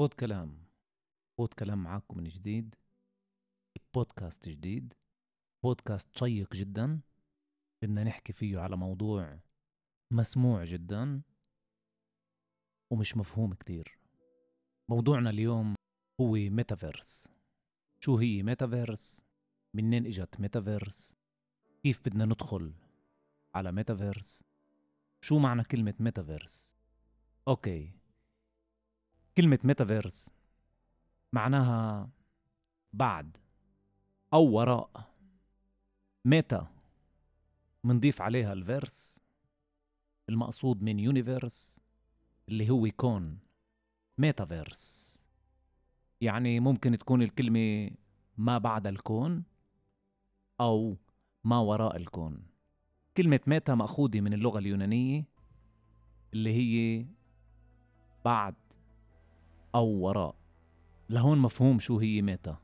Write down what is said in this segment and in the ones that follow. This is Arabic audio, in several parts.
بودكلام بودكلام معاكم من جديد بودكاست جديد بودكاست شيق جدا بدنا نحكي فيه على موضوع مسموع جدا ومش مفهوم كتير. موضوعنا اليوم هو ميتافيرس شو هي ميتافيرس منين إجت ميتافيرس كيف بدنا ندخل على ميتافيرس شو معنى كلمة metaverse okay. كلمة ميتافيرس معناها بعد أو وراء. meta منضيف عليها ال verse المقصود من universe اللي هو كون ميتافيرس يعني ممكن تكون الكلمة ما بعد الكون أو ما وراء الكون. كلمة meta مأخوذة من اللغة اليونانية اللي هي بعد. أو وراء. لهون مفهوم شو هي meta.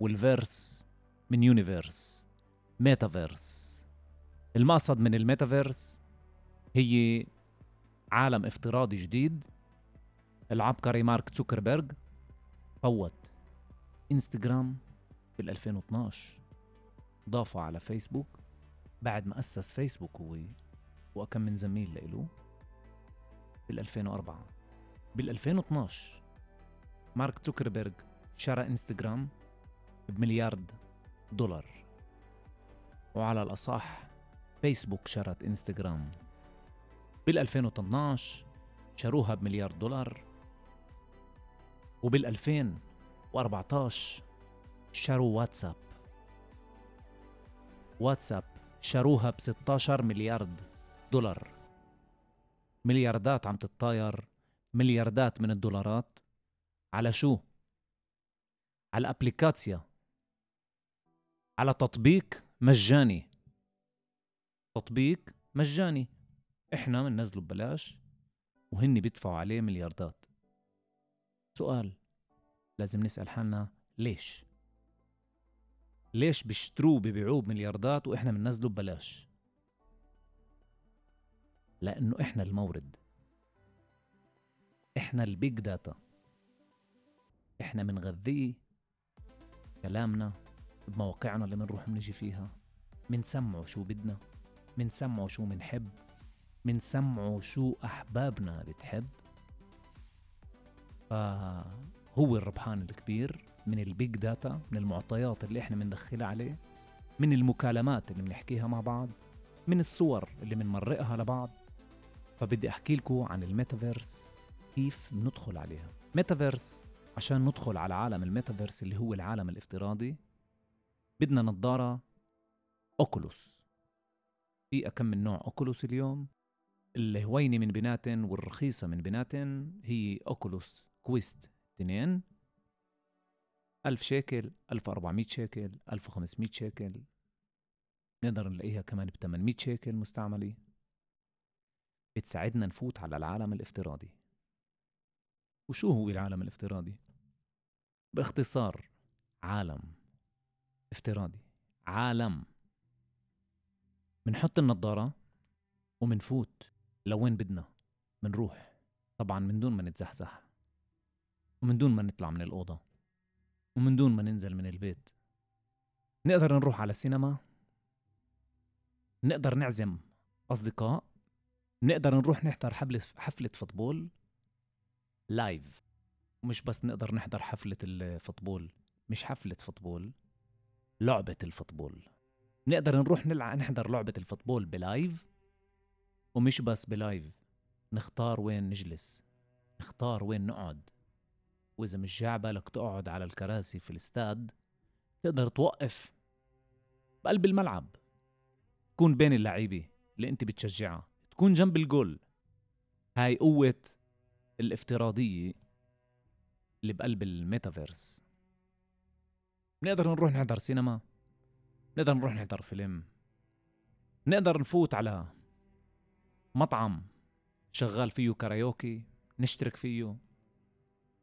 وال verse من universe. metaverse. المقصد من الميتافيرس هي عالم افتراضي جديد. العبقري مارك زوكربيرج فوت إنستغرام بال 2012 ضافه على فيسبوك. بعد ما أسس فيسبوك هو وكم من زميل له بال 2004 بال 2012 مارك زوكربيرج شرى إنستغرام بمليارد دولار. وعلى الأصح فيسبوك شرت إنستغرام. بال 2012 شروها بمليار دولار. وبال 2014 شروا واتساب. واتساب شروها ب 16 مليارد دولار. ملياردات عم تتطاير ملياردات من الدولارات على شو؟ على أبليكاتسيا. على تطبيق مجاني. تطبيق مجاني. إحنا بننزله ببلاش وهن بيدفعوا عليه ملياردات. سؤال لازم نسأل حالنا ليش؟ ليش بيشتروه ببيعوه بملياردات وإحنا بننزله ببلاش؟ لأنه إحنا المورد. إحنا ال big data. إحنا بنغذيه كلامنا بمواقعنا اللي بنروح بنجي فيها. منسمعه شو بدنا. منسمعه شو منحب. منسمعه شو أحبابنا بتحب. فهو الربحان الكبير من ال big data من المعطيات اللي إحنا بندخلها عليه من المكالمات اللي بنحكيها مع بعض من الصور اللي بنمرقها لبعض. فبدي أحكي لكم عن الميتافيرس. كيف ندخل عليها. ميتافيرس عشان ندخل على عالم الميتافيرس اللي هو العالم الافتراضي بدنا نظارة أوكولوس في أكم من نوع أوكولوس اليوم؟ الهوينة من بيناتن والرخيصة من بيناتن هي أوكولوس كويست 2 ألف شيكل ألف أربعمية شيكل ألف وخمسمية شيكل. نقدر نلاقيها كمان ب 800 شيكل مستعملة. بتساعدنا نفوت على العالم الافتراضي. وشو هو العالم الافتراضي؟ باختصار عالم افتراضي عالم. منحط النظارة ومنفوت لوين بدنا؟ منروح طبعا من دون ما نتزحزح. ومن دون ما نطلع من الأوضة. ومن دون ما ننزل من البيت. نقدر نروح على السينما؟ نقدر نعزم أصدقاء؟ نقدر نروح نحضر حفلة حفلة football؟ live ومش بس نقدر نحضر حفلة ال football مش حفلة football لعبة ال football. نقدر نروح نلعب نحضر لعبة ال football ب live ومش بس ب live نختار وين نجلس نختار وين نقعد. وإذا مش جاي ع بالك تقعد على الكراسي في الاستاد تقدر توقف بقلب الملعب. تكون بين اللعيبة اللي أنت بتشجعها تكون جنب الجول. هاي قوة الافتراضية اللي بقلب الميتافيرس. بنقدر نروح نحضر سينما نقدر نروح نحضر فيلم نقدر نفوت على مطعم شغال فيه كاريوكي نشترك فيه.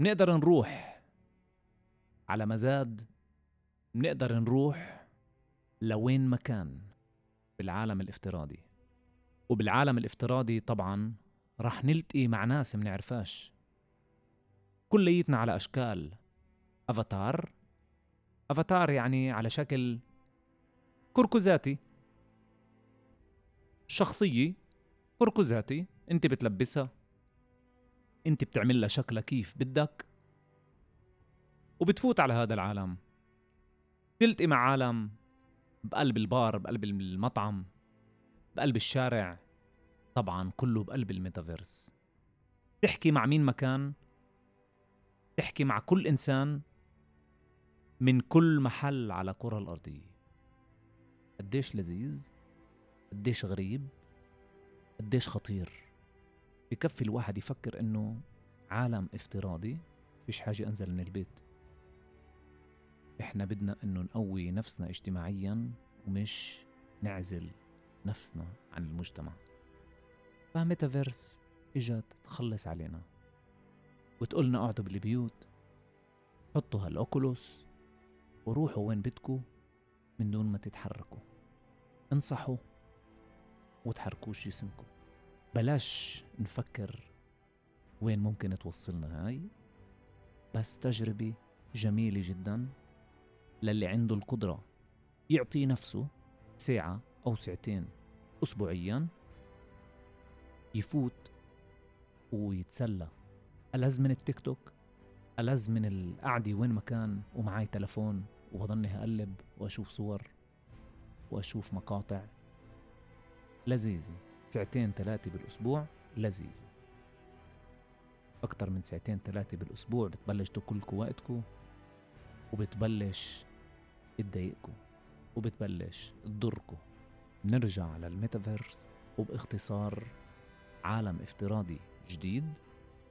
نقدر نروح على مزاد نقدر نروح لوين ما كان بالعالم الافتراضي. وبالعالم الافتراضي طبعا رح نلتقي مع ناس منعرفاش كليتنا على أشكال. أفاتار. أفاتار يعني على شكل كركزاتي شخصية كركزاتي أنت بتلبسها. أنت بتعمل لها شكلها كيف بدك. وبتفوت على هذا العالم. تلتقي مع عالم بقلب البار بقلب المطعم بقلب الشارع. طبعا كله بقلب الميتافيرس. تحكي مع مين مكان تحكي مع كل إنسان من كل محل على كرة الأرضية. قديش لذيذ قديش غريب قديش خطير. بكفي الواحد يفكر إنه عالم افتراضي فيش حاجة أنزل من البيت. إحنا بدنا إنه نقوي نفسنا اجتماعيا ومش نعزل نفسنا عن المجتمع. فميتافيرس إجت تخلص علينا. وتقولنا اقعدوا بالبيوت حطوا هالأوكولوس وروحوا وين بدكوا من دون ما تتحركوا. انصحوا وتحركوش جسمكم. بلاش نفكر وين ممكن توصلنا هاي بس تجربة جميلة جدا للي عنده القدرة يعطي نفسه ساعة أو ساعتين أسبوعيا يفوت ويتسلى. ألز من التيك توك؟ ألز من القعدة وين ما كان ومعاي تلفون وبضلني أقلب وأشوف صور وأشوف مقاطع. لذيذة ساعتين ثلاثة بالأسبوع؟ لذيذة أكتر من ساعتين ثلاثة بالأسبوع بتبلش تاكلكوا وقتكوا وبتبلش تضايقكوا وبتبلش تضركوا. نرجع للميتافيرس وباختصار عالم افتراضي جديد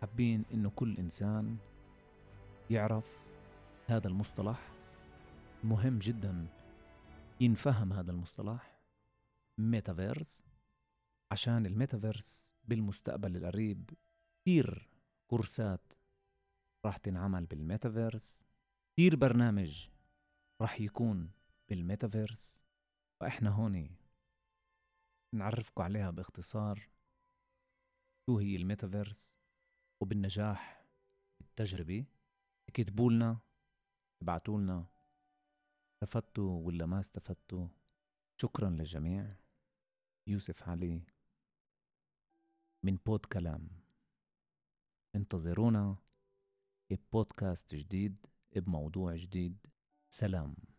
حابين إنه كل إنسان يعرف هذا المصطلح. مهم جدا ينفهم هذا المصطلح ميتافيرس عشان الميتافيرس بالمستقبل القريب كتير كورسات راح تنعمل بالميتافيرس كتير برنامج راح يكون بالميتافيرس فإحنا هون نعرفكم عليها باختصار. شو هي الميتافيرس وبالنجاح التجربة اكتبوا لنا ابعتوا لنا استفدتوا ولا ما استفدتوا. شكرا للجميع. يوسف علي من بود كلام. انتظرونا بودكاست جديد بموضوع جديد. سلام.